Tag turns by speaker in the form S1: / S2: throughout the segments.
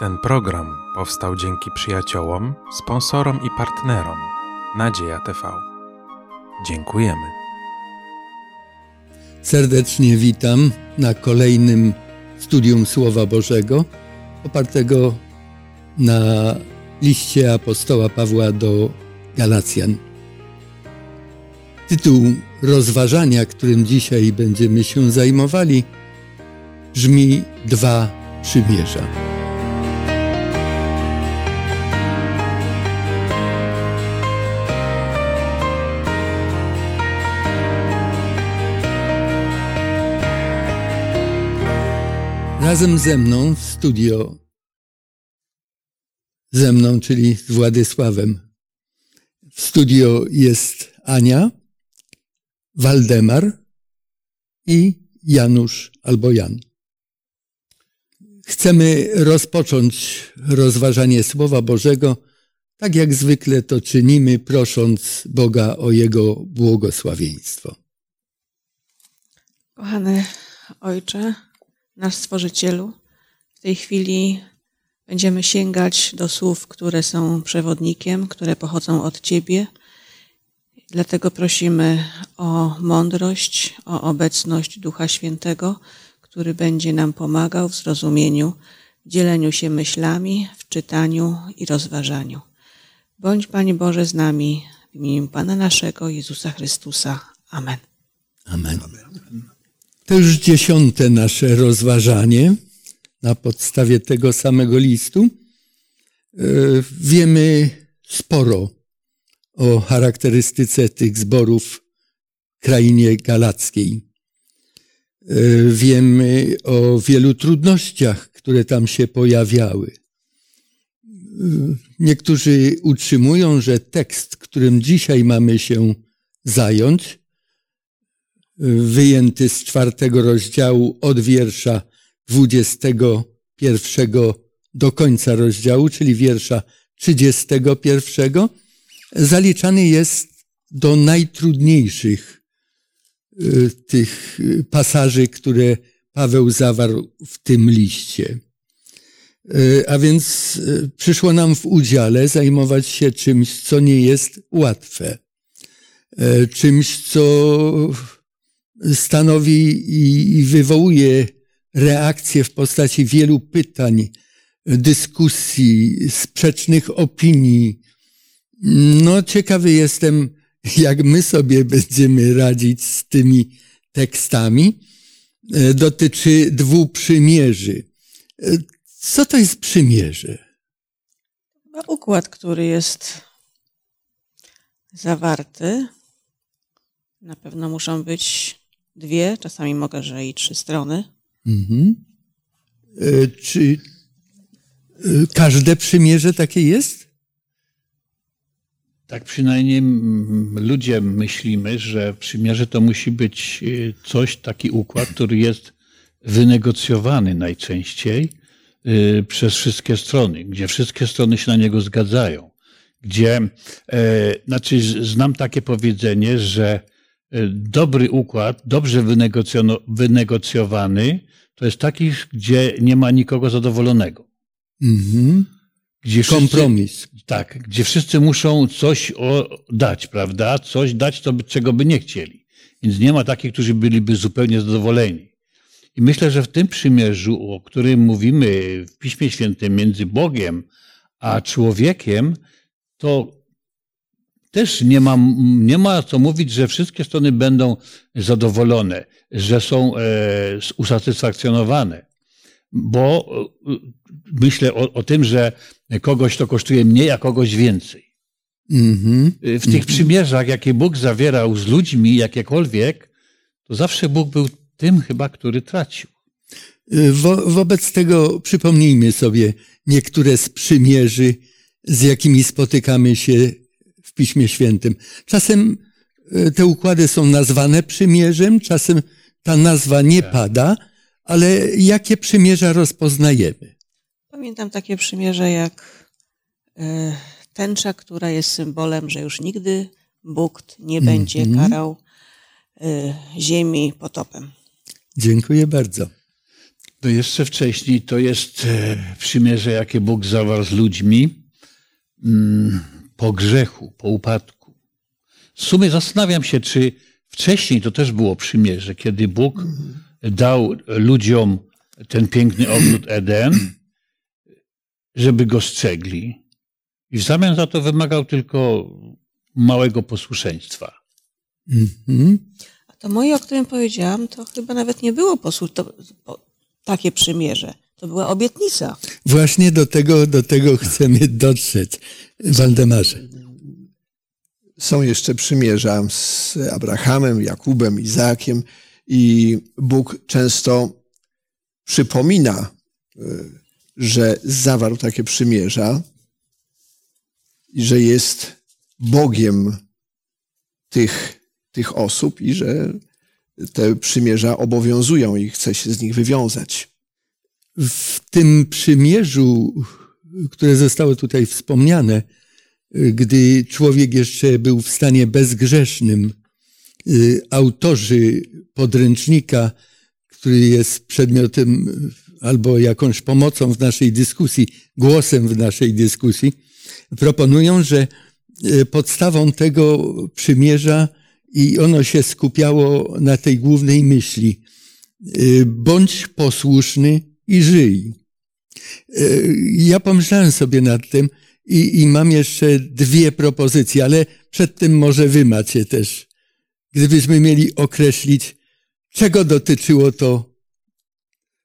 S1: Ten program powstał dzięki przyjaciołom, sponsorom i partnerom Nadzieja TV. Dziękujemy.
S2: Serdecznie witam na kolejnym studium Słowa Bożego, opartego na liście apostoła Pawła do Galacjan. Tytuł rozważania, którym dzisiaj będziemy się zajmowali, brzmi Dwa przymierza. Razem ze mną w studio, ze mną, czyli z Władysławem, w studio jest Ania, Waldemar i Janusz albo Jan. Chcemy rozpocząć rozważanie Słowa Bożego, tak jak zwykle to czynimy, prosząc Boga o Jego błogosławieństwo.
S3: Kochany Ojcze, nasz Stworzycielu, w tej chwili będziemy sięgać do słów, które są przewodnikiem, które pochodzą od Ciebie. Dlatego prosimy o mądrość, o obecność Ducha Świętego, który będzie nam pomagał w zrozumieniu, w dzieleniu się myślami, w czytaniu i rozważaniu. Bądź Panie Boże z nami w imieniu Pana naszego Jezusa Chrystusa. Amen.
S2: Amen. To już dziesiąte nasze rozważanie na podstawie tego samego listu. Wiemy sporo o charakterystyce tych zborów w krainie galackiej. Wiemy o wielu trudnościach, które tam się pojawiały. Niektórzy utrzymują, że tekst, którym dzisiaj mamy się zająć, wyjęty z czwartego rozdziału od wiersza 21 do końca rozdziału, czyli wiersza 31, zaliczany jest do najtrudniejszych tych pasaży, które Paweł zawarł w tym liście. A więc przyszło nam w udziale zajmować się czymś, co nie jest łatwe, czymś, co stanowi i wywołuje reakcję w postaci wielu pytań, dyskusji, sprzecznych opinii. No, ciekawy jestem, jak my sobie będziemy radzić z tymi tekstami. Dotyczy dwóch przymierzy. Co to jest przymierze?
S3: Układ, który jest zawarty. Na pewno muszą być dwie, czasami mogę, że i trzy strony.
S2: Mhm. Czy każde przymierze takie jest?
S4: Tak przynajmniej ludzie myślimy, że przymierze to musi być coś, taki układ, który jest wynegocjowany najczęściej przez wszystkie strony, gdzie wszystkie strony się na niego zgadzają. Gdzie, znaczy, znam takie powiedzenie, że dobry układ, dobrze wynegocjowany, to jest taki, gdzie nie ma nikogo zadowolonego.
S2: Mhm.
S4: Gdzie wszyscy,
S2: Kompromis.
S4: tak, gdzie wszyscy muszą coś dać, prawda? Coś dać, to, czego by nie chcieli. Więc nie ma takich, którzy byliby zupełnie zadowoleni. I myślę, że w tym przymierzu, o którym mówimy w Piśmie Świętym między Bogiem a człowiekiem, to też nie ma, nie ma co mówić, że wszystkie strony będą zadowolone, że są e, usatysfakcjonowane. Bo e, myślę o, o, tym, że kogoś to kosztuje mniej, a kogoś więcej.
S2: Mhm.
S4: W tych przymierzach, jakie Bóg zawierał z ludźmi, jakiekolwiek, to zawsze Bóg był tym chyba, który tracił.
S2: Wo, wobec tego przypomnijmy sobie niektóre z przymierzy, z jakimi spotykamy się Piśmie Świętym. Czasem te układy są nazwane przymierzem, czasem ta nazwa nie
S4: Tak.
S2: pada, ale jakie przymierza rozpoznajemy?
S3: Pamiętam takie przymierze jak e, tęcza, która jest symbolem, że już nigdy Bóg nie będzie
S2: Mhm.
S3: karał e, ziemi potopem.
S2: Dziękuję bardzo.
S4: No jeszcze wcześniej to jest e, przymierze, jakie Bóg zawarł z ludźmi mm, po grzechu, po upadku. W sumie zastanawiam się, czy wcześniej to też było przymierze, kiedy Bóg dał ludziom ten piękny ogród Eden, żeby go strzegli. I w zamian za to wymagał tylko małego posłuszeństwa.
S2: Mhm.
S3: A to moje, o którym powiedziałam, to chyba nawet nie było posłu- to, po, takie przymierze. To była obietnica.
S2: Właśnie do tego, do tego chcemy dotrzeć, Waldemarze.
S5: Są jeszcze przymierza z Abrahamem, Jakubem, Izaakiem i Bóg często przypomina, y, że zawarł takie przymierza i że jest Bogiem tych, tych osób i że te przymierza obowiązują i chce się z nich wywiązać.
S2: W tym przymierzu, które zostało tutaj wspomniane, gdy człowiek jeszcze był w stanie bezgrzesznym, y, autorzy podręcznika, który jest przedmiotem albo jakąś pomocą w naszej dyskusji, głosem w naszej dyskusji, proponują, że y, podstawą tego przymierza i ono się skupiało na tej głównej myśli. y, Bądź posłuszny i żyj. Y, Ja pomyślałem sobie nad tym i, i mam jeszcze dwie propozycje, ale przed tym może wy macie też. Gdybyśmy mieli określić, czego dotyczyło to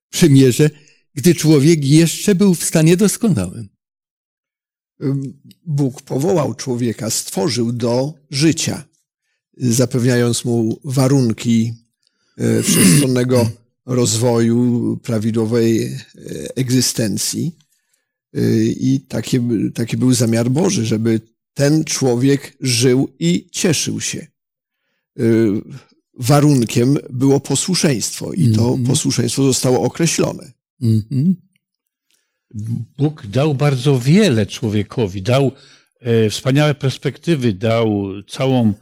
S2: przymierze, gdy człowiek jeszcze był w stanie doskonałym.
S5: Bóg powołał człowieka, stworzył do życia, zapewniając mu warunki e, wszechstronnego rozwoju, prawidłowej e, egzystencji. E, I taki, taki był zamiar Boży, żeby ten człowiek żył i cieszył się. E, Warunkiem było posłuszeństwo i to
S2: Mhm.
S5: posłuszeństwo zostało określone.
S2: Mhm.
S4: Bóg dał bardzo wiele człowiekowi, dał wspaniałe perspektywy, dał całą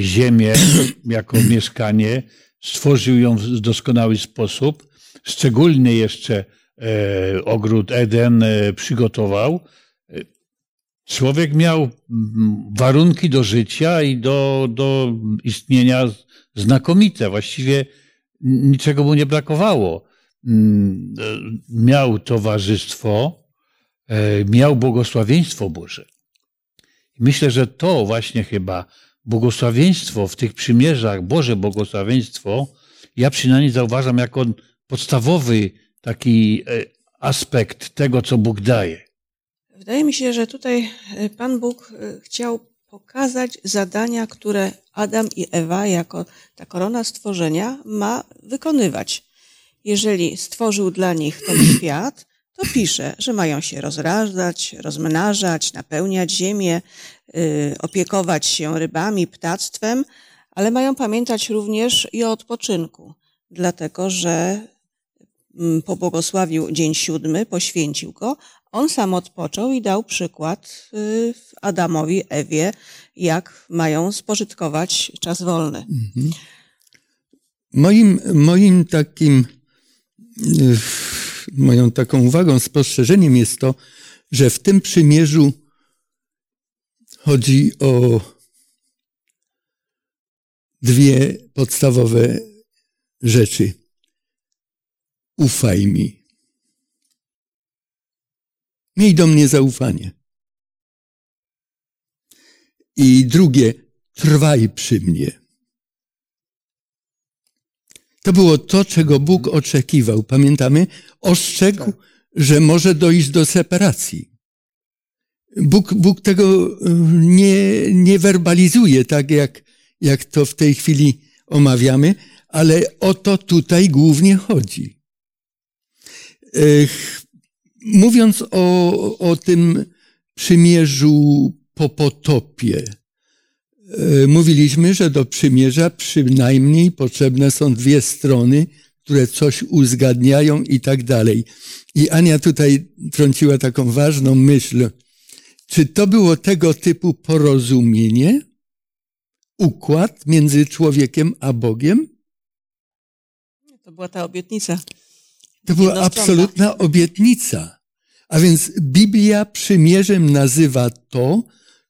S4: ziemię jako mieszkanie, stworzył ją w doskonały sposób, szczególnie jeszcze e, ogród Eden e, przygotował. Człowiek miał warunki do życia i do, do istnienia znakomite. Właściwie niczego mu nie brakowało. E, Miał towarzystwo, miał błogosławieństwo Boże. Myślę, że to właśnie chyba błogosławieństwo w tych przymierzach, Boże błogosławieństwo, ja przynajmniej zauważam jako podstawowy taki e, aspekt tego, co Bóg daje.
S3: Wydaje mi się, że tutaj y, Pan Bóg y, chciał pokazać zadania, które Adam i Ewa jako ta korona stworzenia ma wykonywać. Jeżeli stworzył dla nich ten świat, to pisze, że mają się rozrażać, rozmnażać, napełniać ziemię, opiekować się rybami, ptactwem, ale mają pamiętać również i o odpoczynku, dlatego że mm, pobłogosławił dzień siódmy, poświęcił go, on sam odpoczął i dał przykład y, Adamowi, Ewie, jak mają spożytkować czas wolny.
S2: Moim, moim takim, y, moją taką uwagą, spostrzeżeniem jest to, że w tym przymierzu chodzi o dwie podstawowe rzeczy. Ufaj mi. Miej do mnie zaufanie. I drugie, trwaj przy mnie. To było to, czego Bóg oczekiwał. Pamiętamy? Ostrzegł, że może dojść do separacji. Bóg, Bóg tego y, nie, nie werbalizuje, tak jak, jak to w tej chwili omawiamy, ale o to tutaj głównie chodzi. Mówiąc o, o tym przymierzu po potopie, e, mówiliśmy, że do przymierza przynajmniej potrzebne są dwie strony, które coś uzgadniają i tak dalej. I Ania tutaj trąciła taką ważną myśl. Czy to było tego typu porozumienie, układ między człowiekiem a Bogiem?
S3: To była ta obietnica.
S2: To była absolutna obietnica. A więc Biblia przymierzem nazywa to,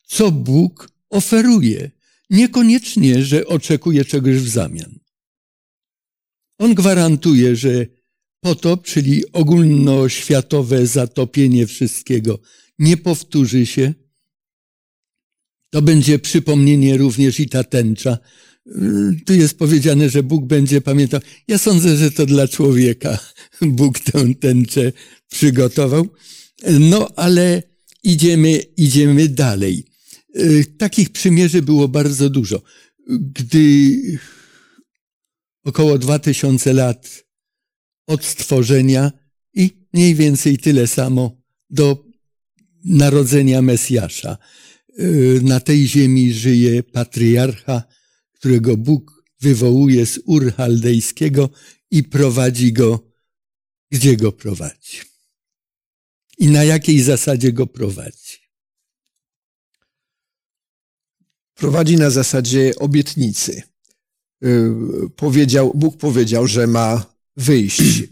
S2: co Bóg oferuje. Niekoniecznie, że oczekuje czegoś w zamian. On gwarantuje, że potop, czyli ogólnoświatowe zatopienie wszystkiego, nie powtórzy się. To będzie przypomnienie również i ta tęcza. Tu jest powiedziane, że Bóg będzie pamiętał. Ja sądzę, że to dla człowieka Bóg tę tęczę przygotował. No, ale idziemy, idziemy dalej. Yy, Takich przymierzy było bardzo dużo. Gdy około 2000 lat od stworzenia i mniej więcej tyle samo do narodzenia Mesjasza. Yy, Na tej ziemi żyje patriarcha, którego Bóg wywołuje z Ur Chaldejskiego i prowadzi go, gdzie go prowadzi. I na jakiej zasadzie go prowadzi.
S5: prowadzi na zasadzie obietnicy. Y, Powiedział, Bóg powiedział, że ma wyjść.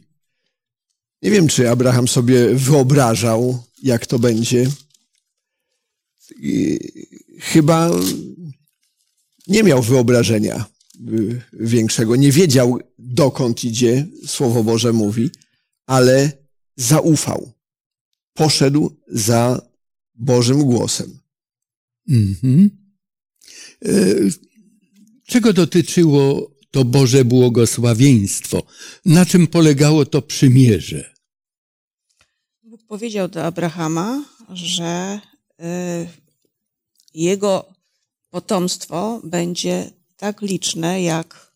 S5: Nie wiem, czy Abraham sobie wyobrażał, jak to będzie. I Chyba nie miał wyobrażenia y, większego. Nie wiedział, dokąd idzie, Słowo Boże mówi, ale zaufał. Poszedł za Bożym głosem.
S2: Mhm. E, Czego dotyczyło to Boże błogosławieństwo? Na czym polegało to przymierze?
S3: Powiedział do Abrahama, że y, jego potomstwo będzie tak liczne jak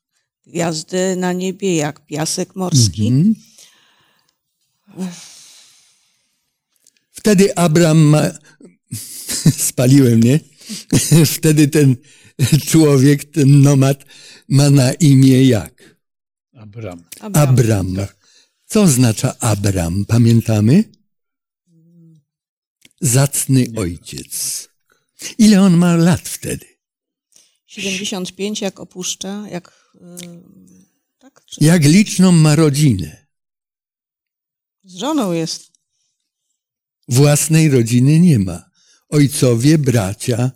S3: gwiazdy na niebie, jak piasek morski.
S2: Mhm. Wtedy Abram ma... Spaliłem, nie? Wtedy ten człowiek, ten nomad ma na imię jak?
S4: Abram.
S3: Abraham.
S2: Abram. Co oznacza Abram? Pamiętamy? Zacny ojciec. Ile on ma lat wtedy?
S3: 75 jak opuszcza, jak... y, tak? Czy
S2: Jak liczną ma rodzinę?
S3: z żoną jest.
S2: Własnej rodziny nie ma. Ojcowie, bracia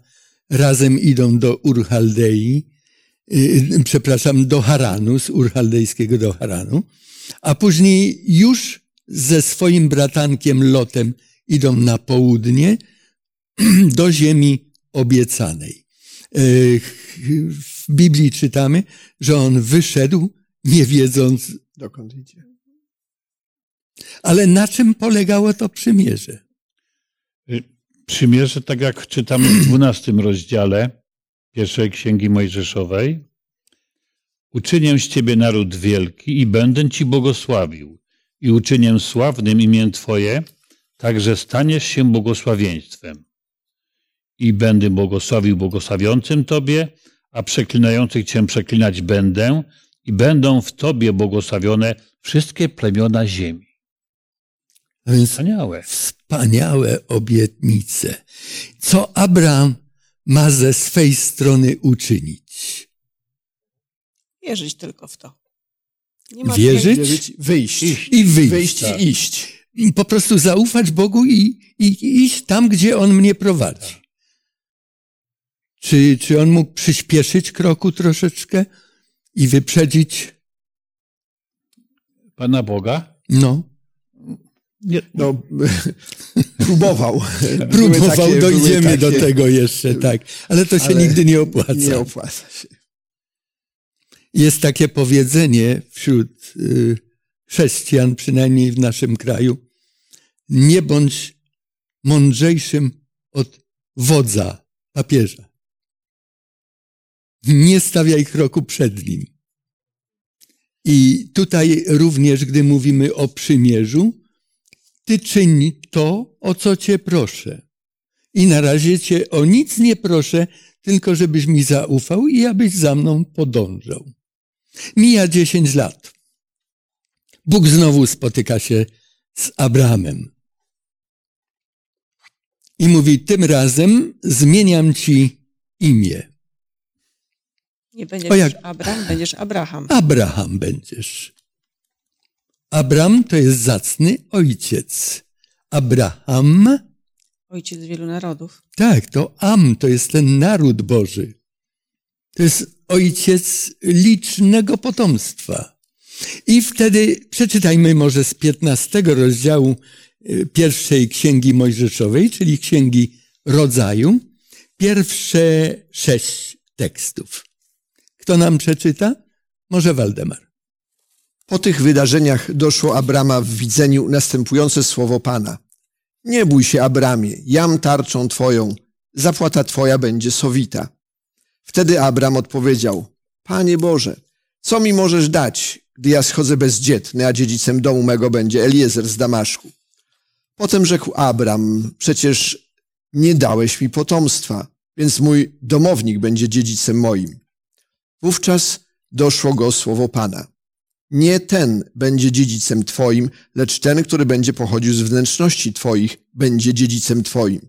S2: razem idą do Urchaldei, yy, przepraszam, do Haranu, z Urchaldejskiego do Haranu, a później już ze swoim bratankiem Lotem idą na południe do ziemi obiecanej. Yy, W Biblii czytamy, że on wyszedł, nie wiedząc,
S5: Dokąd idzie?
S2: ale na czym polegało to przymierze?
S4: Przymierze, tak jak czytamy w 12 rozdziale pierwszej księgi Mojżeszowej. Uczynię z ciebie naród wielki i będę ci błogosławił i uczynię sławnym imię twoje, tak że staniesz się błogosławieństwem. I będę błogosławił błogosławiącym tobie, a przeklinających cię przeklinać będę i będą w tobie błogosławione wszystkie plemiona ziemi. Wspaniałe.
S2: wspaniałe obietnice. Co Abraham ma ze swej strony uczynić?
S3: Wierzyć tylko w to. Nie ma
S2: Wierzyć?
S5: Wierzyć, wyjść.
S2: I wyjść.
S5: Wyjść
S4: tak.
S5: i iść.
S2: Po prostu zaufać Bogu i, i, i iść tam, gdzie On mnie prowadzi. Czy, czy On mógł przyspieszyć kroku troszeczkę i wyprzedzić?
S4: Pana Boga?
S2: No,
S4: Nie,
S5: No, próbował.
S2: Próbował,
S5: takie-
S2: dojdziemy do
S5: takie-
S2: tego jeszcze, tak. Ale to się
S5: Ale
S2: nigdy nie opłaca.
S5: Nie opłaca się.
S2: Jest takie powiedzenie wśród y, chrześcijan, przynajmniej w naszym kraju, nie bądź mądrzejszym od wodza, papieża. Nie stawiaj kroku przed nim. I tutaj również, gdy mówimy o przymierzu, ty czyń to, o co cię proszę. I na razie cię o nic nie proszę, tylko żebyś mi zaufał i abyś za mną podążał. Mija dziesięć lat. Bóg znowu spotyka się z Abrahamem. I mówi, tym razem zmieniam ci imię.
S3: Nie będziesz
S2: O jak-
S3: Abraham, będziesz Abraham.
S2: Abraham będziesz. Abram to jest zacny ojciec. Abraham,
S3: Ojciec wielu narodów.
S2: tak, to Am to jest ten naród Boży. To jest ojciec licznego potomstwa. I wtedy przeczytajmy może z 15 rozdziału y, pierwszej księgi Mojżeszowej, czyli księgi rodzaju, pierwsze sześć tekstów. Kto nam przeczyta? Może Waldemar.
S5: Po tych wydarzeniach doszło Abrama w widzeniu następujące słowo Pana. Nie bój się, Abramie, jam tarczą twoją, zapłata twoja będzie sowita. Wtedy Abram odpowiedział, Panie Boże, co mi możesz dać, gdy ja schodzę bezdzietny, a dziedzicem domu mego będzie Eliezer z Damaszku? Potem rzekł Abram, przecież nie dałeś mi potomstwa, więc mój domownik będzie dziedzicem moim. Wówczas doszło go słowo Pana. Nie ten będzie dziedzicem Twoim, lecz ten, który będzie pochodził z wnętrzności Twoich, będzie dziedzicem Twoim.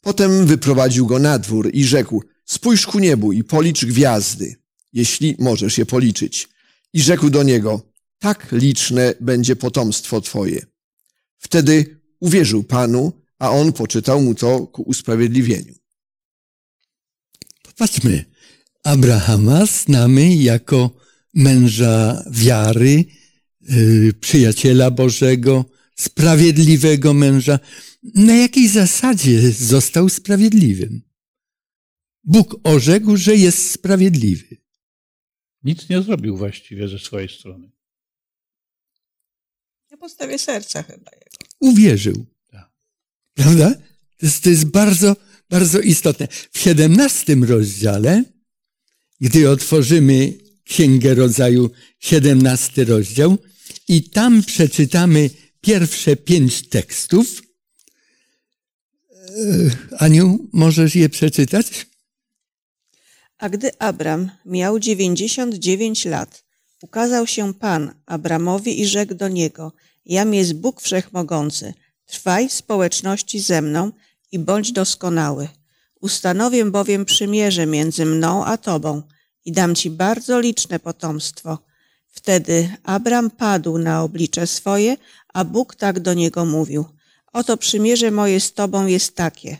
S5: Potem wyprowadził go na dwór i rzekł, spójrz ku niebu i policz gwiazdy, jeśli możesz je policzyć. I rzekł do niego, tak liczne będzie potomstwo Twoje. Wtedy uwierzył Panu, a on poczytał mu to ku usprawiedliwieniu.
S2: Popatrzmy, Abrahama znamy jako męża wiary, yy, przyjaciela Bożego, sprawiedliwego męża. Na jakiej zasadzie został sprawiedliwym? Bóg orzekł, że jest sprawiedliwy.
S4: Nic nie zrobił właściwie ze swojej strony.
S3: Na podstawie serca chyba jego.
S2: Uwierzył.
S4: Tak.
S2: Prawda? To jest, to jest bardzo, bardzo istotne. W 17 rozdziale, gdy otworzymy Księgę Rodzaju, 17 rozdział, i tam przeczytamy pierwsze pięć tekstów. E, Aniu, możesz je przeczytać?
S3: A gdy Abram miał dziewięćdziesiąt dziewięć lat, ukazał się Pan Abramowi i rzekł do niego, Jam jest Bóg Wszechmogący, trwaj w społeczności ze mną i bądź doskonały. Ustanowię bowiem przymierze między mną a tobą i dam ci bardzo liczne potomstwo. Wtedy Abram padł na oblicze swoje, a Bóg tak do niego mówił, oto przymierze moje z tobą jest takie,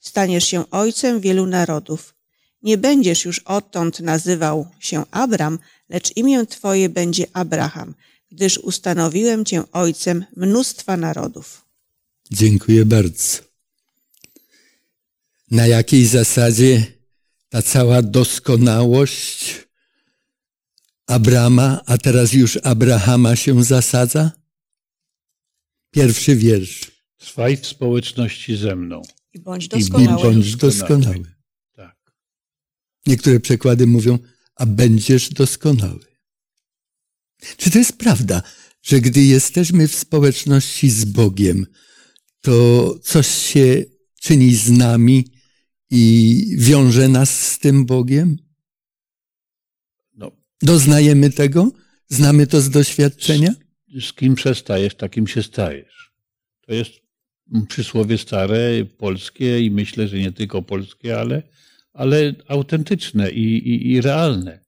S3: staniesz się ojcem wielu narodów. Nie będziesz już odtąd nazywał się Abram, lecz imię Twoje będzie Abraham, gdyż ustanowiłem Cię ojcem mnóstwa narodów.
S2: Dziękuję bardzo. Na jakiej zasadzie ta cała doskonałość Abrama, a teraz już Abrahama się zasadza? Pierwszy wiersz.
S4: Trwaj w społeczności ze mną.
S3: I bądź
S2: I
S3: doskonały.
S2: bądź
S4: Doskonały.
S2: Niektóre przekłady mówią, a będziesz doskonały. Czy to jest prawda, że gdy jesteśmy w społeczności z Bogiem, to coś się czyni z nami i wiąże nas z tym Bogiem?
S4: No,
S2: Doznajemy tego? Znamy to z doświadczenia?
S4: z kim przestajesz, takim się stajesz. To jest przysłowie stare, polskie i myślę, że nie tylko polskie, ale, ale autentyczne i, i, i realne.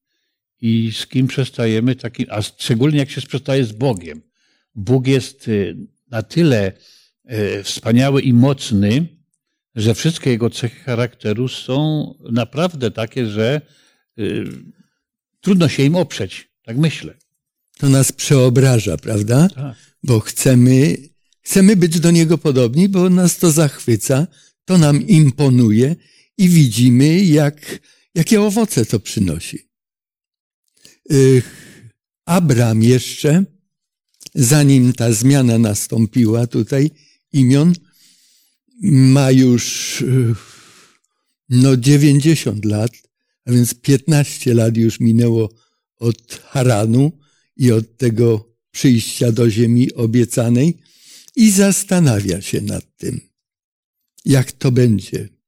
S4: I z kim przestajemy, takim, a szczególnie jak się przestaje z Bogiem. Bóg jest y, na tyle y, wspaniały i mocny, że wszystkie jego cechy charakteru są naprawdę takie, że y, trudno się im oprzeć. Tak myślę.
S2: To nas przeobraża, prawda?
S4: Tak.
S2: Bo chcemy, chcemy być do Niego podobni, bo nas to zachwyca, to nam imponuje i widzimy, jak, jakie owoce to przynosi. Abram jeszcze, zanim ta zmiana nastąpiła tutaj imion, ma już no 90 lat, a więc 15 lat już minęło od Haranu i od tego przyjścia do ziemi obiecanej i zastanawia się nad tym, jak to będzie.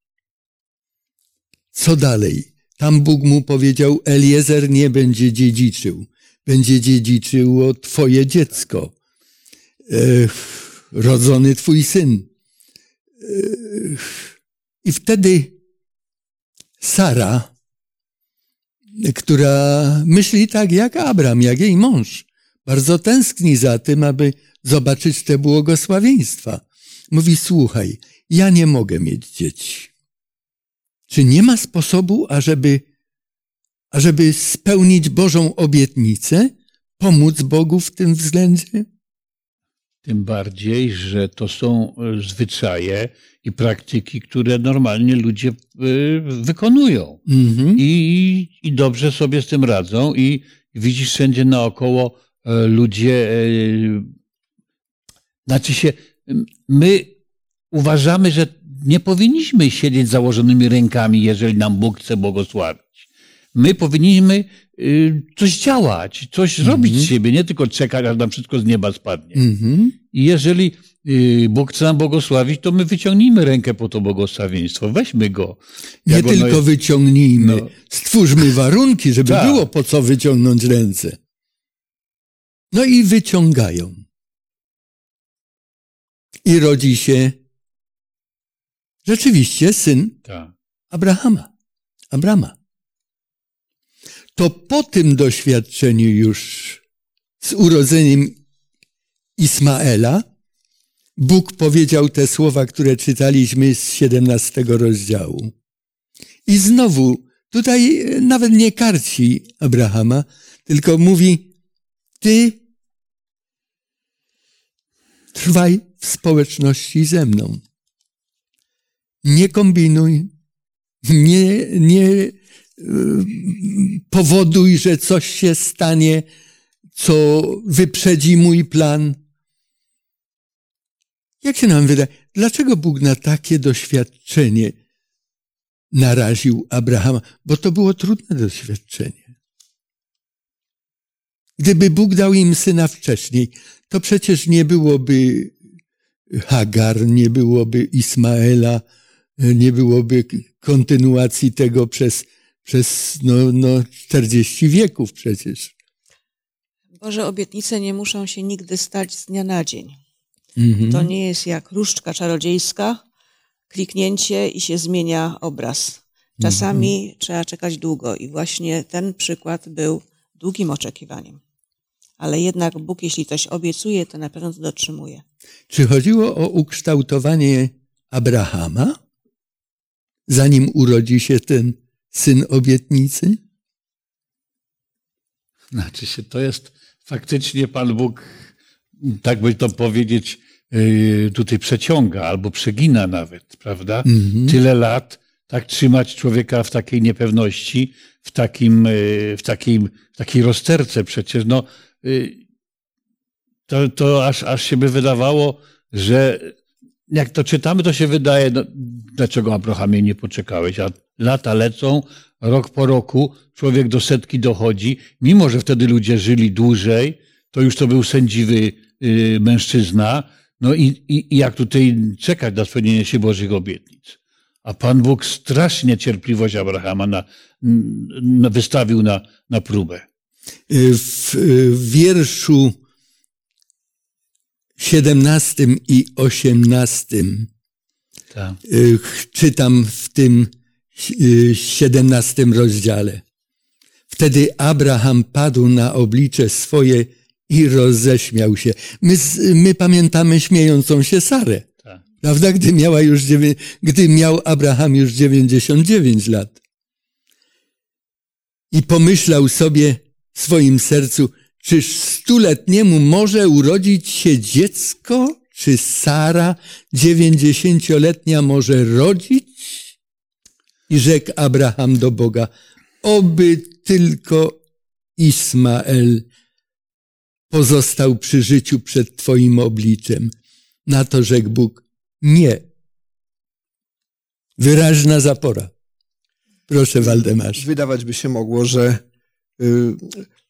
S2: Co dalej? Tam Bóg mu powiedział, Eliezer nie będzie dziedziczył, będzie dziedziczyło twoje dziecko, rodzony twój syn. I wtedy Sara, która myśli tak jak Abram, jak jej mąż, bardzo tęskni za tym, aby zobaczyć te błogosławieństwa. Mówi, słuchaj, ja nie mogę mieć dzieci. Czy nie ma sposobu, ażeby, ażeby spełnić Bożą obietnicę, pomóc Bogu w tym względzie?
S4: Tym bardziej, że to są e, zwyczaje i praktyki, które normalnie ludzie e, wykonują.
S2: Mhm.
S4: I, I dobrze sobie z tym radzą. I widzisz wszędzie naokoło e, ludzie. Znaczy się, my uważamy, że nie powinniśmy siedzieć założonymi rękami, jeżeli nam Bóg chce błogosławić. My powinniśmy y, coś działać, coś
S2: Mhm.
S4: robić z siebie, nie tylko czekać, aż nam wszystko z nieba spadnie.
S2: Mhm.
S4: I jeżeli y, Bóg chce nam błogosławić, to my wyciągnijmy rękę po to błogosławieństwo. Weźmy go.
S2: Nie tylko
S4: jest-
S2: wyciągnijmy,
S4: No.
S2: stwórzmy warunki, żeby
S4: Tak.
S2: było po co wyciągnąć ręce. No i wyciągają. I rodzi się rzeczywiście syn
S4: Tak.
S2: Abrahama. Abrama. To po tym doświadczeniu już z urodzeniem Ismaela Bóg powiedział te słowa, które czytaliśmy z 17 rozdziału. I znowu, tutaj nawet nie karci Abrahama, tylko mówi, ty trwaj w społeczności ze mną. Nie kombinuj, nie, nie y, powoduj, że coś się stanie, co wyprzedzi mój plan. Jak się nam wydaje, dlaczego Bóg na takie doświadczenie naraził Abrahama? Bo to było trudne doświadczenie. Gdyby Bóg dał im syna wcześniej, to przecież nie byłoby Hagar, nie byłoby Ismaela, nie byłoby kontynuacji tego przez, przez no, no 40 wieków przecież.
S3: Boże obietnice nie muszą się nigdy stać z dnia na dzień.
S2: Mhm.
S3: To nie jest jak różdżka czarodziejska, kliknięcie i się zmienia obraz. Czasami trzeba czekać długo i właśnie ten przykład był długim oczekiwaniem. Ale jednak Bóg, jeśli coś obiecuje, to na pewno to dotrzymuje.
S2: Czy chodziło o ukształtowanie Abrahama, zanim urodzi się ten syn obietnicy?
S4: Znaczy się, to jest faktycznie Pan Bóg, tak by to powiedzieć, yy, tutaj przeciąga albo przegina nawet, prawda?
S2: Mhm.
S4: Tyle lat, tak trzymać człowieka w takiej niepewności, w, takim, yy, w, takiej, w takiej rozterce przecież, no, yy, to, to aż, aż się by wydawało, że jak to czytamy, to się wydaje, no, dlaczego Abrahamie nie poczekałeś, a lata lecą, rok po roku, człowiek do setki dochodzi, mimo że wtedy ludzie żyli dłużej, to już to był sędziwy y, mężczyzna, no i, i, i jak tutaj czekać na spełnienie się Bożych obietnic. A Pan Bóg strasznie cierpliwość Abrahama na, na, wystawił na, na próbę.
S2: W, w wierszu 17 i 18
S4: Tak.
S2: y, czytam w tym y, 17 rozdziale. Wtedy Abraham padł na oblicze swoje i roześmiał się. My, my pamiętamy śmiejącą się Sarę.
S4: Tak.
S2: Prawda? Gdy miała już, gdy miał Abraham już 99 lat. I pomyślał sobie w swoim sercu, czyż stuletniemu może urodzić się dziecko? Czy Sara dziewięćdziesięcioletnia może rodzić? I rzekł Abraham do Boga, oby tylko Ismael pozostał przy życiu przed Twoim obliczem. Na to rzekł Bóg, nie. Wyraźna zapora. Proszę, Waldemarz.
S5: Wydawać by się mogło, że y,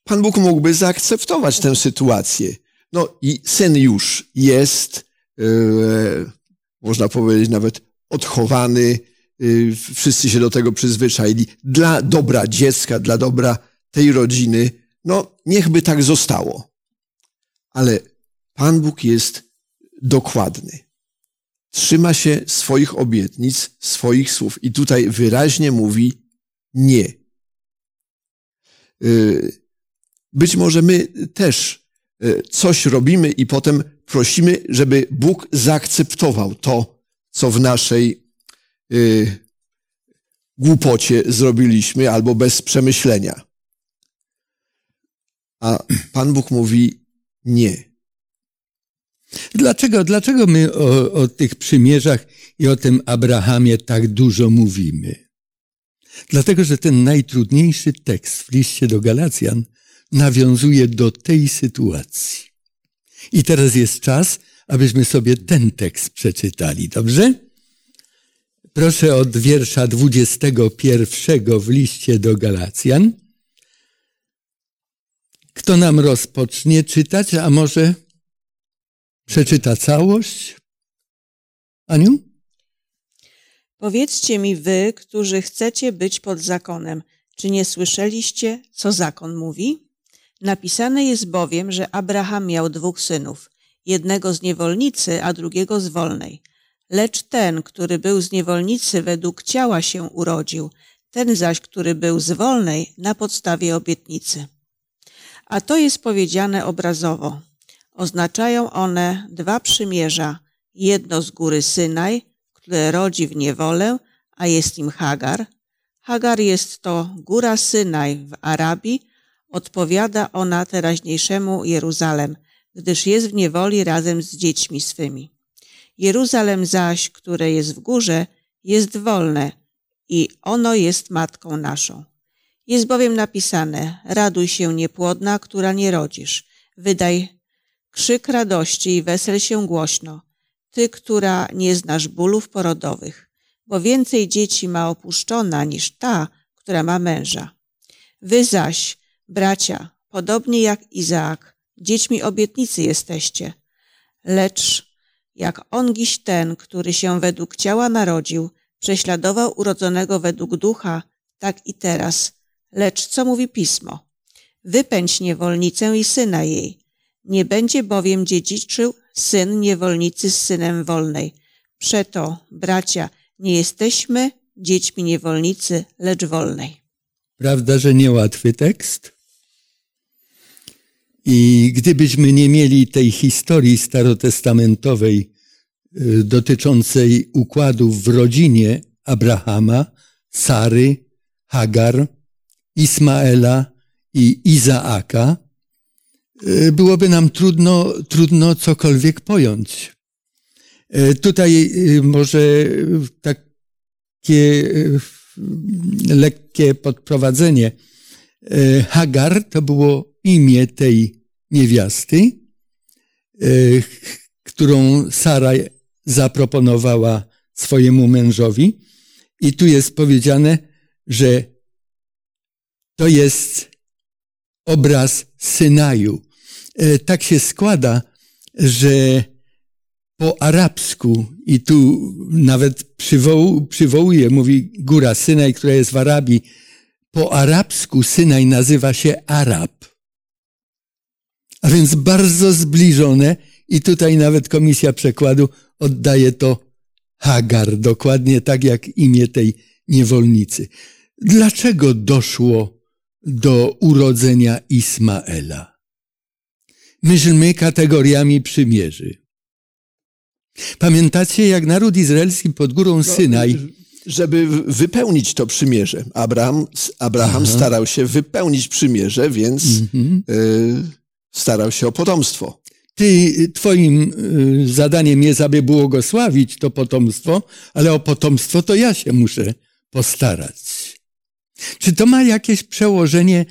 S5: Pan Bóg mógłby zaakceptować tę sytuację. No i syn już jest, y, można powiedzieć nawet odchowany, y, wszyscy się do tego przyzwyczaili. Dla dobra dziecka, dla dobra tej rodziny, no niechby tak zostało. Ale Pan Bóg jest dokładny. Trzyma się swoich obietnic, swoich słów i tutaj wyraźnie mówi nie. Y, Być może my też e, coś robimy i potem prosimy, żeby Bóg zaakceptował to, co w naszej y, głupocie zrobiliśmy albo bez przemyślenia. A Pan Bóg mówi nie.
S2: Dlaczego, dlaczego my o, o tych przymierzach i o tym Abrahamie tak dużo mówimy? Dlatego, że ten najtrudniejszy tekst w liście do Galacjan nawiązuje do tej sytuacji. I teraz jest czas, abyśmy sobie ten tekst przeczytali, dobrze? Proszę od wiersza 21 w liście do Galacjan. Kto nam rozpocznie czytać, a może przeczyta całość? Aniu?
S3: Powiedzcie mi wy, którzy chcecie być pod zakonem, czy nie słyszeliście, co zakon mówi? Napisane jest bowiem, że Abraham miał dwóch synów, jednego z niewolnicy, a drugiego z wolnej. Lecz ten, który był z niewolnicy według ciała się urodził, ten zaś, który był z wolnej na podstawie obietnicy. A to jest powiedziane obrazowo. Oznaczają one dwa przymierza, jedno z góry Synaj, które rodzi w niewolę, a jest nim Hagar. Hagar jest to góra Synaj w Arabii, odpowiada ona teraźniejszemu Jeruzalem, gdyż jest w niewoli razem z dziećmi swymi. Jeruzalem zaś, które jest w górze, jest wolne i ono jest matką naszą. Jest bowiem napisane, raduj się niepłodna, która nie rodzisz, wydaj krzyk radości i wesel się głośno, ty, która nie znasz bólów porodowych, bo więcej dzieci ma opuszczona niż ta, która ma męża. Wy zaś, bracia, podobnie jak Izaak, dziećmi obietnicy jesteście, lecz jak ongiś ten, który się według ciała narodził, prześladował urodzonego według ducha, tak i teraz. Lecz co mówi pismo? Wypędź niewolnicę i syna jej. Nie będzie bowiem dziedziczył syn niewolnicy z synem wolnej. Przeto, bracia, nie jesteśmy dziećmi niewolnicy, lecz wolnej.
S2: Prawda, że niełatwy tekst? I gdybyśmy nie mieli tej historii starotestamentowej y, dotyczącej układów w rodzinie Abrahama, Sary, Hagar, Ismaela i Izaaka, y, byłoby nam trudno, trudno cokolwiek pojąć. Y, tutaj może takie lekkie podprowadzenie. Hagar to było imię tej niewiasty, e, którą Sara zaproponowała swojemu mężowi. I tu jest powiedziane, że to jest obraz Synaju. E, tak się składa, że po arabsku, i tu nawet przywoł, przywołuje, mówi góra Synaj, która jest w Arabii, po arabsku Synaj nazywa się Arab. A więc bardzo zbliżone i tutaj nawet komisja przekładu oddaje to Hagar, dokładnie tak jak imię tej niewolnicy. Dlaczego doszło do urodzenia Ismaela? Myślmy kategoriami przymierzy. Pamiętacie, jak naród izraelski pod górą no, Synaj.
S5: Żeby wypełnić to przymierze. Abraham, Abraham starał się wypełnić przymierze, więc. Mhm. Y starał się o potomstwo.
S2: Ty, twoim y, zadaniem jest, aby błogosławić to potomstwo, ale o potomstwo to ja się muszę postarać. Czy to ma jakieś przełożenie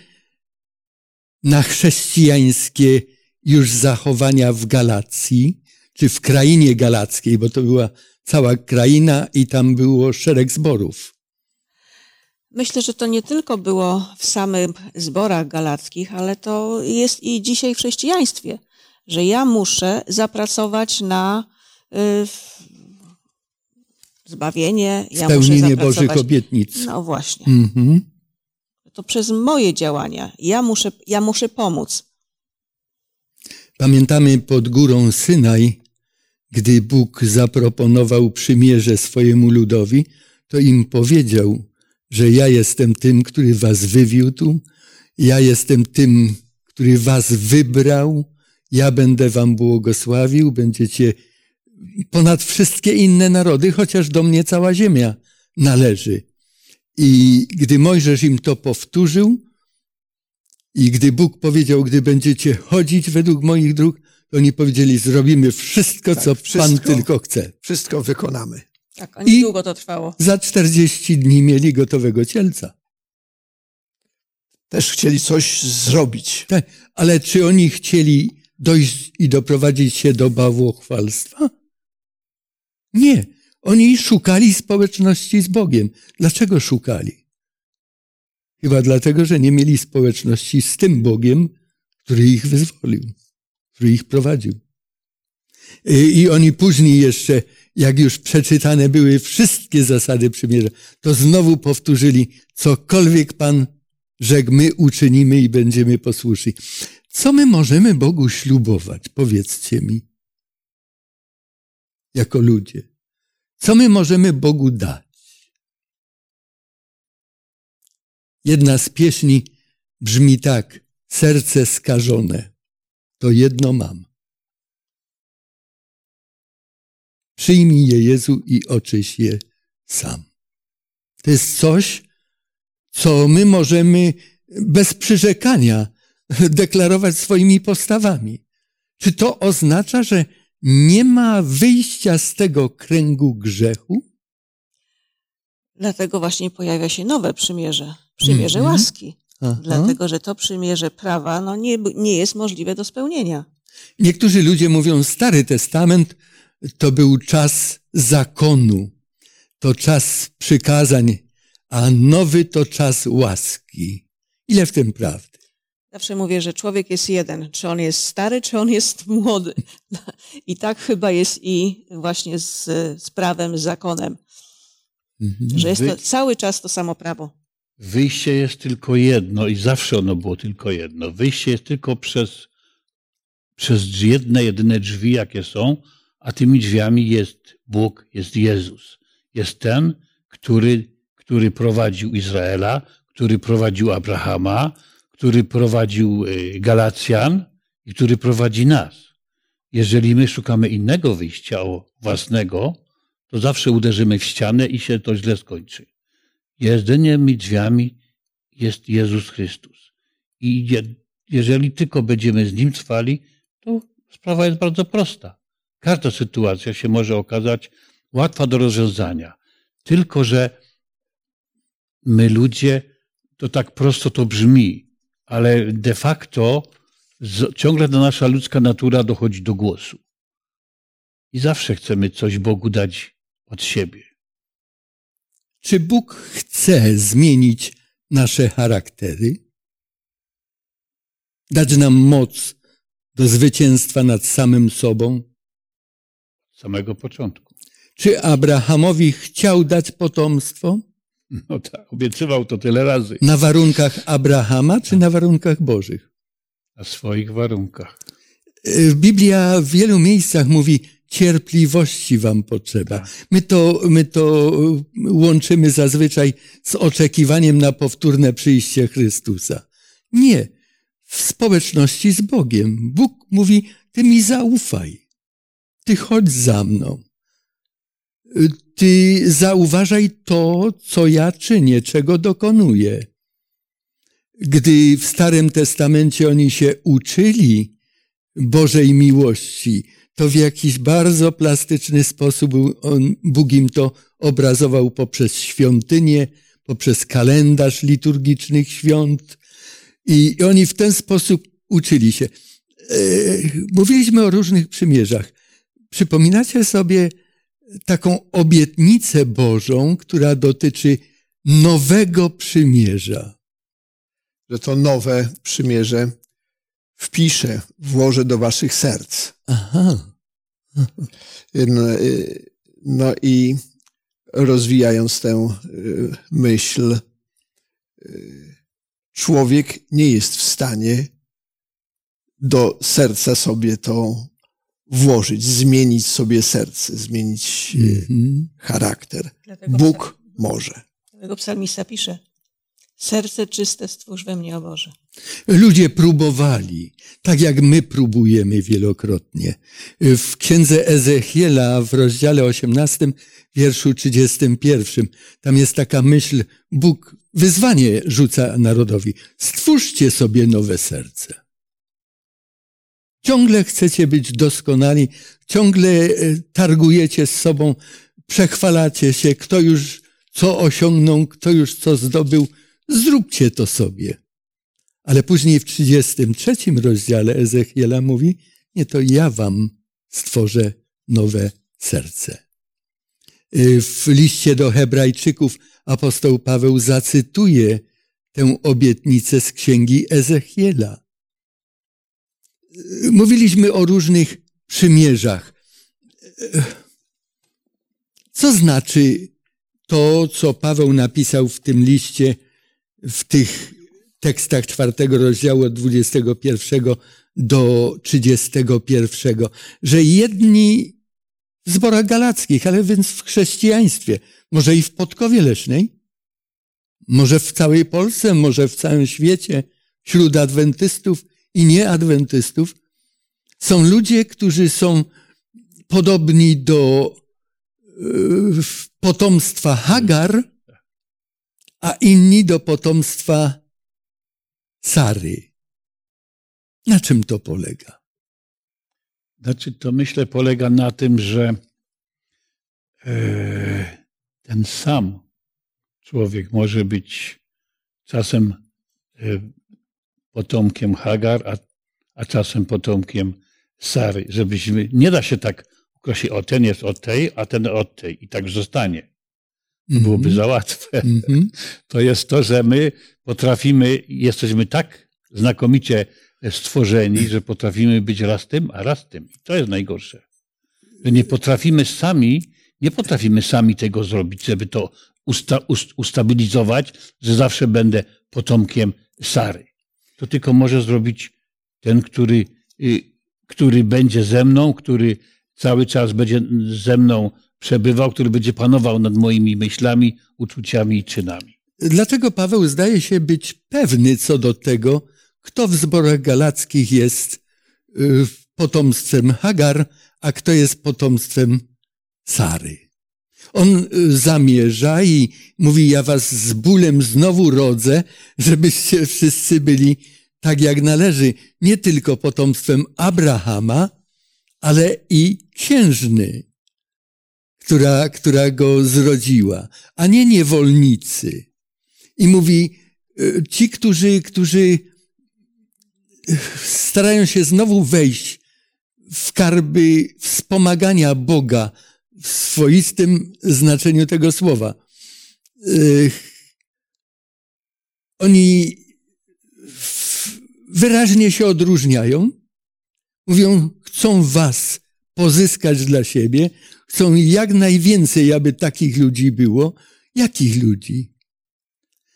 S2: na chrześcijańskie już zachowania w Galacji, czy w krainie galackiej, bo to była cała kraina i tam było szereg zborów?
S3: Myślę, że to nie tylko było w samych zborach galackich, ale to jest i dzisiaj w chrześcijaństwie, że ja muszę zapracować na y, zbawienie,
S2: ja Spełnienie muszę Bożych obietnic.
S3: No właśnie. Mm-hmm. To przez moje działania. Ja muszę, ja muszę pomóc.
S2: Pamiętamy pod górą Synaj, gdy Bóg zaproponował przymierze swojemu ludowi, to im powiedział, że ja jestem tym, który was wywiódł, ja jestem tym, który was wybrał, Ja będę wam błogosławił, będziecie ponad wszystkie inne narody, chociaż do mnie cała ziemia należy. I gdy Mojżesz im to powtórzył, i gdy Bóg powiedział, gdy będziecie chodzić według moich dróg, to oni powiedzieli, zrobimy wszystko,
S5: Tak,
S2: co
S5: wszystko.
S2: Pan tylko chce.
S5: Wszystko wykonamy.
S3: Tak, a nie
S2: I-
S3: długo to trwało.
S2: Za 40 dni mieli gotowego cielca.
S5: Też chcieli coś zrobić.
S2: Tak, ale czy oni chcieli dojść i doprowadzić się do bałwochwalstwa? Nie. Oni szukali społeczności z Bogiem. Dlaczego szukali? Chyba dlatego, że nie mieli społeczności z tym Bogiem, który ich wyzwolił, który ich prowadził. I i oni później jeszcze, jak już przeczytane były wszystkie zasady przymierza, to znowu powtórzyli, cokolwiek Pan rzekł, my uczynimy i będziemy posłuszni. Co my możemy Bogu ślubować? Powiedzcie mi. Jako ludzie. Co my możemy Bogu dać? Jedna z pieśni brzmi tak. Serce skażone. To jedno mam. Przyjmij je Jezu i oczyś je sam. To jest coś, co my możemy bez przyrzekania deklarować swoimi postawami. Czy to oznacza, że nie ma wyjścia z tego kręgu grzechu?
S3: Dlatego właśnie pojawia się nowe przymierze. Przymierze
S2: Mhm.
S3: łaski.
S2: Aha.
S3: Dlatego, że to przymierze prawa no nie, nie jest możliwe do spełnienia.
S2: Niektórzy ludzie mówią, Stary Testament to był czas zakonu, to czas przykazań, a nowy to czas łaski. Ile w tym prawdy?
S3: Zawsze mówię, że człowiek jest jeden. Czy on jest stary, czy on jest młody. I tak chyba jest i właśnie z, z prawem, z zakonem.
S2: Mhm.
S3: Że jest to cały czas to samo prawo.
S4: Wyjście jest tylko jedno i zawsze ono było tylko jedno. Wyjście jest tylko przez, przez jedne, jedyne drzwi, jakie są, a tymi drzwiami jest Bóg, jest Jezus. Jest ten, który, który prowadził Izraela, który prowadził Abrahama, który prowadził y, Galacjan i który prowadzi nas. Jeżeli my szukamy innego wyjścia własnego, to zawsze uderzymy w ścianę i się to źle skończy. Jedynymi drzwiami jest Jezus Chrystus. I je- jeżeli tylko będziemy z Nim trwali, to sprawa jest bardzo prosta. Każda sytuacja się może okazać łatwa do rozwiązania. Tylko, że my ludzie, to tak prosto to brzmi, ale de facto ciągle ta nasza ludzka natura dochodzi do głosu. I zawsze chcemy coś Bogu dać od siebie.
S2: Czy Bóg chce zmienić nasze charaktery? Dać nam moc do zwycięstwa nad samym sobą?
S4: Od samego początku.
S2: Czy Abrahamowi chciał dać potomstwo?
S4: No tak, obiecywał to tyle razy.
S2: Na warunkach Abrahama czy na warunkach Bożych?
S4: Na swoich warunkach.
S2: Biblia w wielu miejscach mówi, cierpliwości wam potrzeba. My to, my to y, łączymy zazwyczaj z oczekiwaniem na powtórne przyjście Chrystusa. Nie. W społeczności z Bogiem. Bóg mówi, ty mi zaufaj. Ty chodź za mną. Y, Ty zauważaj to, co ja czynię, czego dokonuję. Gdy w Starym Testamencie oni się uczyli Bożej miłości, to w jakiś bardzo plastyczny sposób on, Bóg im to obrazował poprzez świątynię, poprzez kalendarz liturgicznych świąt i oni w ten sposób uczyli się. E, Mówiliśmy o różnych przymierzach. Przypominacie sobie taką obietnicę Bożą, która dotyczy nowego przymierza.
S5: Że to nowe przymierze wpiszę, włożę do waszych serc.
S2: Aha.
S5: No, y, no i rozwijając tę y, myśl, y, człowiek nie jest w stanie do serca sobie to włożyć, zmienić sobie serce, zmienić
S2: Mhm.
S5: charakter.
S3: Dlatego
S5: Bóg może.
S3: Dlatego psalmista pisze, Serce czyste stwórz we mnie, o Boże.
S2: Ludzie próbowali, tak jak my próbujemy wielokrotnie. W księdze Ezechiela w rozdziale 18, wierszu 31, tam jest taka myśl, Bóg wyzwanie rzuca narodowi. Stwórzcie sobie nowe serce. Ciągle chcecie być doskonali, ciągle e, targujecie z sobą, przechwalacie się, kto już co osiągnął, kto już co zdobył. Zróbcie to sobie. Ale później w 33 rozdziale Ezechiela mówi, nie to ja wam stworzę nowe serce. Y, w liście do Hebrajczyków apostoł Paweł zacytuje tę obietnicę z księgi Ezechiela. Y, mówiliśmy o różnych przymierzach. Y, co znaczy to, co Paweł napisał w tym liście, w tych tekstach czwartego rozdziału od 21 do 31, że jedni w zborach galackich, ale więc w chrześcijaństwie, może i w Podkowie Leśnej, może w całej Polsce, może w całym świecie, wśród adwentystów i nieadwentystów, są ludzie, którzy są podobni do yy, potomstwa Hagar, a inni do potomstwa Sary. Na czym to polega?
S4: Znaczy, to myślę polega na tym, że e, ten sam człowiek może być czasem e, potomkiem Hagar, a, a czasem potomkiem Sary. Żebyśmy, nie da się tak określić, o ten jest od tej, a ten od tej i tak zostanie. Byłoby
S2: Mhm.
S4: za łatwe.
S2: Mhm.
S4: To jest to, że my potrafimy, jesteśmy tak znakomicie stworzeni, że potrafimy być raz tym, a raz tym. I to jest najgorsze. Że nie potrafimy sami, nie potrafimy sami tego zrobić, żeby to usta, ust, ustabilizować, że zawsze będę potomkiem Sary. To tylko może zrobić ten, który, y, który będzie ze mną, który cały czas będzie ze mną przebywał, który będzie panował nad moimi myślami, uczuciami i czynami.
S2: Dlaczego Paweł zdaje się być pewny co do tego, kto w zborach galackich jest y, potomstwem Hagar, a kto jest potomstwem Sary? On y, zamierza i mówi, ja was z bólem znowu rodzę, żebyście wszyscy byli tak jak należy, nie tylko potomstwem Abrahama, ale i księżny, która, która go zrodziła, a nie niewolnicy. I mówi, y, ci, którzy, którzy y, starają się znowu wejść w skarby wspomagania Boga w swoistym znaczeniu tego słowa. Y, Oni wyraźnie się odróżniają. Mówią, chcą was pozyskać dla siebie, chcą jak najwięcej, aby takich ludzi było. Jakich ludzi?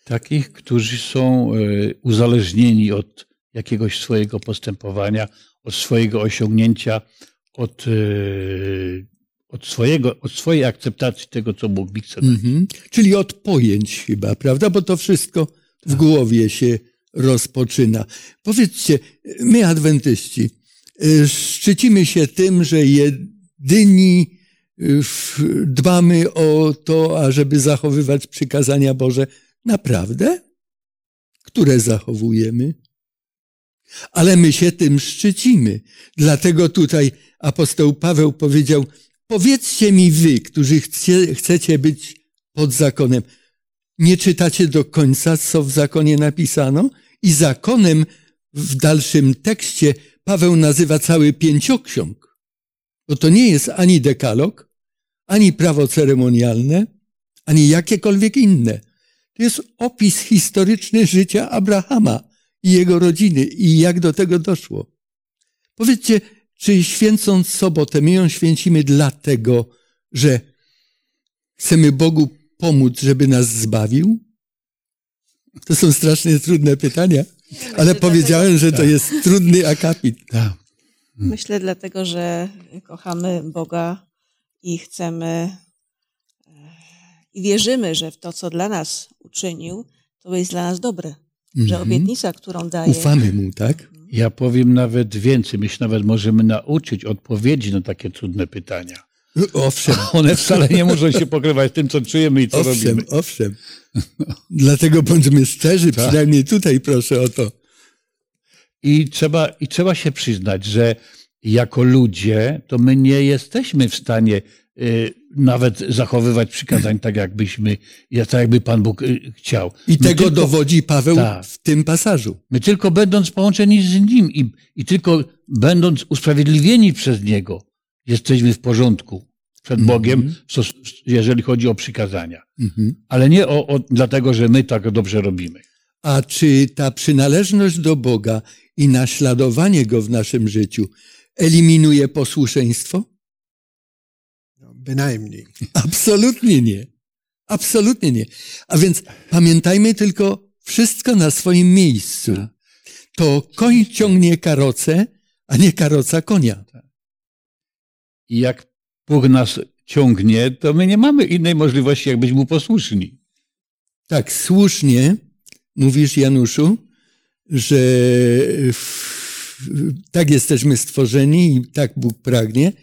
S4: Takich, którzy są e, uzależnieni od jakiegoś swojego postępowania, od swojego osiągnięcia, od, e, od, swojego, od swojej akceptacji tego, co Bóg mi chce.
S2: Mhm. Czyli od pojęć chyba, prawda? Bo to wszystko w głowie się rozpoczyna. Powiedzcie, my adwentyści y, szczycimy się tym, że jedyni dbamy o to, ażeby zachowywać przykazania Boże. Naprawdę? Które zachowujemy? Ale my się tym szczycimy. Dlatego tutaj apostoł Paweł powiedział, powiedzcie mi wy, którzy chcie, chcecie być pod zakonem, nie czytacie do końca, co w zakonie napisano? I zakonem w dalszym tekście Paweł nazywa cały pięcioksiąg. Bo to nie jest ani dekalog, ani prawo ceremonialne, ani jakiekolwiek inne. To jest opis historyczny życia Abrahama i jego rodziny i jak do tego doszło. Powiedzcie, czy święcąc sobotę, my ją święcimy dlatego, że chcemy Bogu pomóc, żeby nas zbawił? To są strasznie trudne pytania, ale powiedziałem, że to jest trudny akapit.
S4: Tak.
S3: Myślę dlatego, że kochamy Boga i chcemy e, i wierzymy, że w to, co dla nas uczynił, to jest dla nas dobre. Że
S2: Mhm.
S3: obietnica, którą daje,
S2: Ufamy mu, tak?
S4: Ja powiem nawet więcej. My się nawet możemy nauczyć odpowiedzi na takie trudne pytania.
S2: Owszem,
S4: One wcale nie muszą się pokrywać z tym, co czujemy i co
S2: owszem,
S4: robimy.
S2: owszem. Dlatego bądźmy szczerzy,
S4: Tak.
S2: przynajmniej tutaj proszę o to.
S4: I trzeba, I trzeba się przyznać, że jako ludzie, to my nie jesteśmy w stanie y, nawet zachowywać przykazań tak, jakbyśmy, tak jakby Pan Bóg y, chciał.
S2: I
S4: My
S2: tego
S4: tylko,
S2: dowodzi Paweł
S4: Tak.
S2: w tym pasażu.
S4: My tylko będąc połączeni z Nim i, i tylko będąc usprawiedliwieni przez Niego, jesteśmy w porządku przed Bogiem, w stos- jeżeli chodzi o przykazania.
S2: Mhm.
S4: Ale nie o, o, dlatego, że my tak dobrze robimy.
S2: A czy ta przynależność do Boga i naśladowanie Go w naszym życiu eliminuje posłuszeństwo?
S5: No, bynajmniej.
S2: Absolutnie nie. Absolutnie nie. A więc pamiętajmy tylko wszystko na swoim miejscu. To koń ciągnie karocę, a nie karoca konia.
S4: I jak Bóg nas ciągnie, to my nie mamy innej możliwości, jak być Mu posłuszni.
S2: Tak, słusznie mówisz, Januszu, że w- tak jesteśmy stworzeni i tak Bóg pragnie,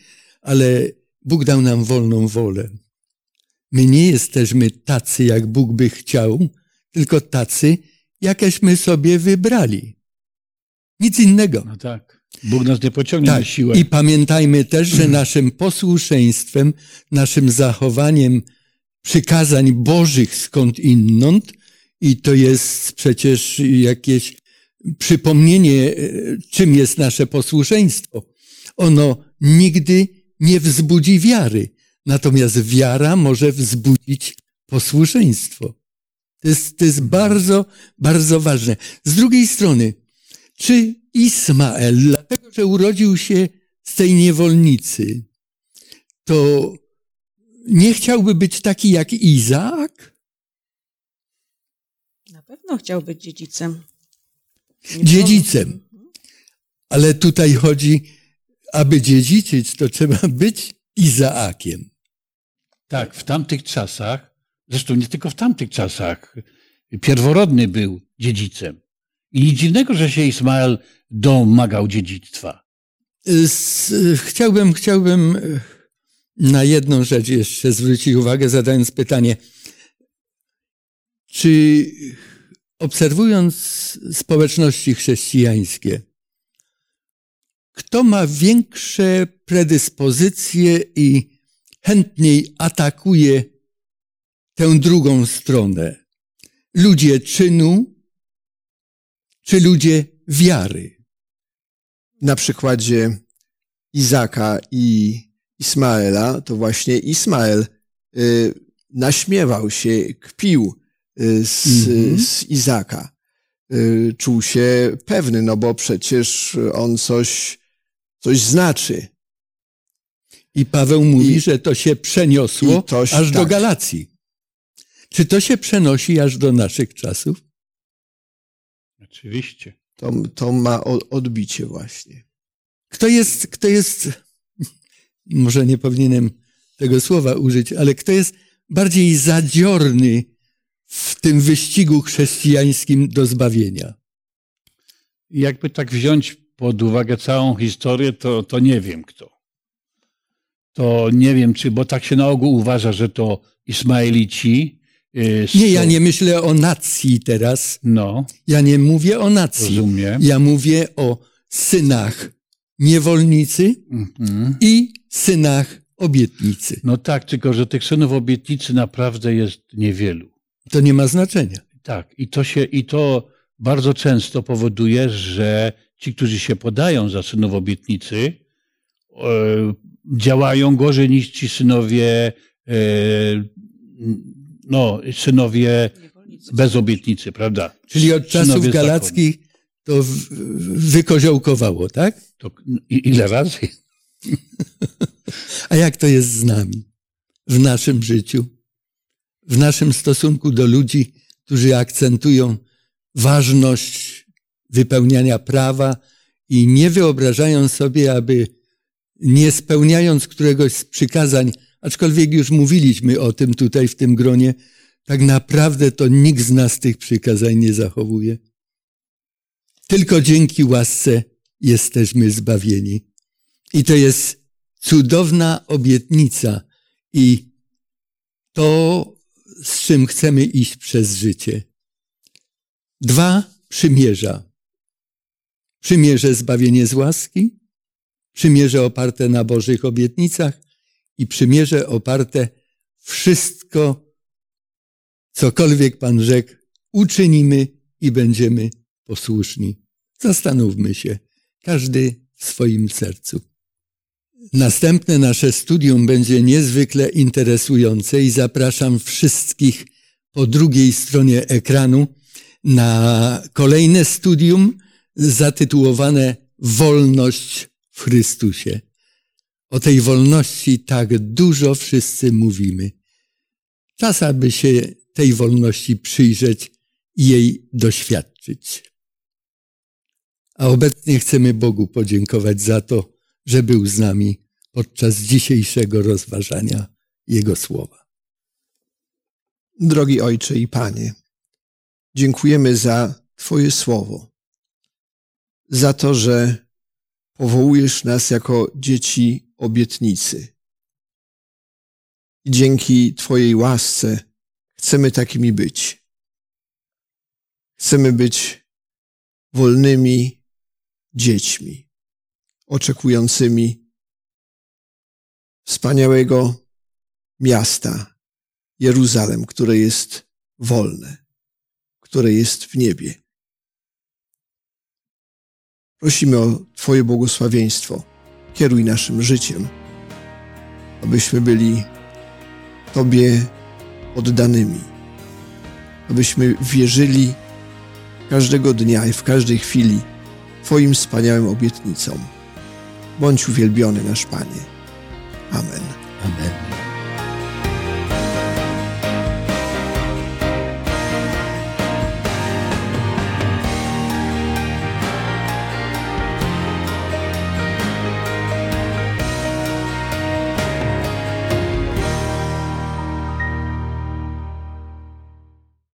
S2: ale Bóg dał nam wolną wolę. My nie jesteśmy tacy, jak Bóg by chciał, tylko tacy, jakeśmy sobie wybrali. Nic innego.
S4: No tak. Bóg nas nie pociągnie na
S2: Tak.
S4: siłę.
S2: I pamiętajmy też, że naszym posłuszeństwem, naszym zachowaniem przykazań Bożych skąd inąd, i to jest przecież jakieś przypomnienie, e, czym jest nasze posłuszeństwo. Ono nigdy nie wzbudzi wiary, natomiast wiara może wzbudzić posłuszeństwo. To jest, to jest bardzo, bardzo ważne. Z drugiej strony, czy Ismael, dlatego że urodził się z tej niewolnicy, to nie chciałby być taki jak Izaak?
S3: na pewno chciał być dziedzicem.
S2: Dziedzicem. Ale tutaj chodzi, aby dziedziczyć, to trzeba być Izaakiem.
S4: Tak, w tamtych czasach, zresztą nie tylko w tamtych czasach, pierworodny był dziedzicem. I nic dziwnego, że się Ismael domagał dziedzictwa.
S2: Chciałbym, chciałbym e, na jedną rzecz jeszcze zwrócić uwagę, zadając pytanie. Czy obserwując społeczności chrześcijańskie, kto ma większe predyspozycje i chętniej atakuje tę drugą stronę? Ludzie czynu czy ludzie wiary?
S5: Na przykładzie Izaka i Ismaela, to właśnie Ismael y, naśmiewał się, kpił y, z,
S2: Mhm.
S5: z Izaka. Y, czuł się pewny, no bo przecież on coś, coś znaczy.
S2: I Paweł mówi,
S5: I-
S2: że to się przeniosło aż do
S5: tak.
S2: Galacji. Czy to się przenosi aż do naszych czasów?
S4: Oczywiście.
S5: To, to ma odbicie właśnie.
S2: Kto jest, kto jest, może nie powinienem tego słowa użyć, ale kto jest bardziej zadziorny w tym wyścigu chrześcijańskim do zbawienia?
S4: Jakby tak wziąć pod uwagę całą historię, to, to nie wiem kto. To nie wiem, czy, bo tak się na ogół uważa, że to Ismaelici. y,
S2: Nie, ja nie myślę o nacji teraz.
S4: No,
S2: Ja nie mówię o nacji.
S4: rozumiem.
S2: Ja mówię o synach niewolnicy
S4: Mhm.
S2: i synach obietnicy.
S4: No tak, tylko że tych synów obietnicy naprawdę jest niewielu.
S2: To nie ma znaczenia.
S4: Tak, i to się, i to bardzo często powoduje, że ci, którzy się podają za synów obietnicy, e, działają gorzej niż ci synowie, e, no, synowie bez obietnicy, prawda?
S2: Czyli od czasów galackich to wykoziołkowało, tak?
S4: To, ile razy?
S2: A jak to jest z nami? W naszym życiu? W naszym stosunku do ludzi, którzy akcentują ważność wypełniania prawa i nie wyobrażają sobie, aby nie spełniając któregoś z przykazań, aczkolwiek już mówiliśmy o tym tutaj w tym gronie, tak naprawdę to nikt z nas tych przykazań nie zachowuje. Tylko dzięki łasce jesteśmy zbawieni. I to jest cudowna obietnica i to, z czym chcemy iść przez życie. Dwa przymierza. Przymierze zbawienie z łaski, przymierze oparte na Bożych obietnicach i przymierze oparte wszystko, cokolwiek Pan rzekł, uczynimy i będziemy posłuszni. Zastanówmy się, każdy w swoim sercu. Następne nasze studium będzie niezwykle interesujące i zapraszam wszystkich po drugiej stronie ekranu na kolejne studium zatytułowane Wolność w Chrystusie. O tej wolności tak dużo wszyscy mówimy. Czas, aby się tej wolności przyjrzeć i jej doświadczyć. A obecnie chcemy Bogu podziękować za to, że był z nami podczas dzisiejszego rozważania Jego słowa.
S5: Drogi Ojcze i Panie, dziękujemy za Twoje słowo, za to, że powołujesz nas jako dzieci obietnicy. I dzięki Twojej łasce chcemy takimi być. Chcemy być wolnymi dziećmi, oczekującymi wspaniałego miasta, Jeruzalem, które jest wolne, które jest w niebie. Prosimy o Twoje błogosławieństwo. Kieruj naszym życiem, abyśmy byli Tobie oddanymi, abyśmy wierzyli każdego dnia i w każdej chwili Twoim wspaniałym obietnicom. Bądź uwielbiony nasz Panie. Amen.
S2: Amen.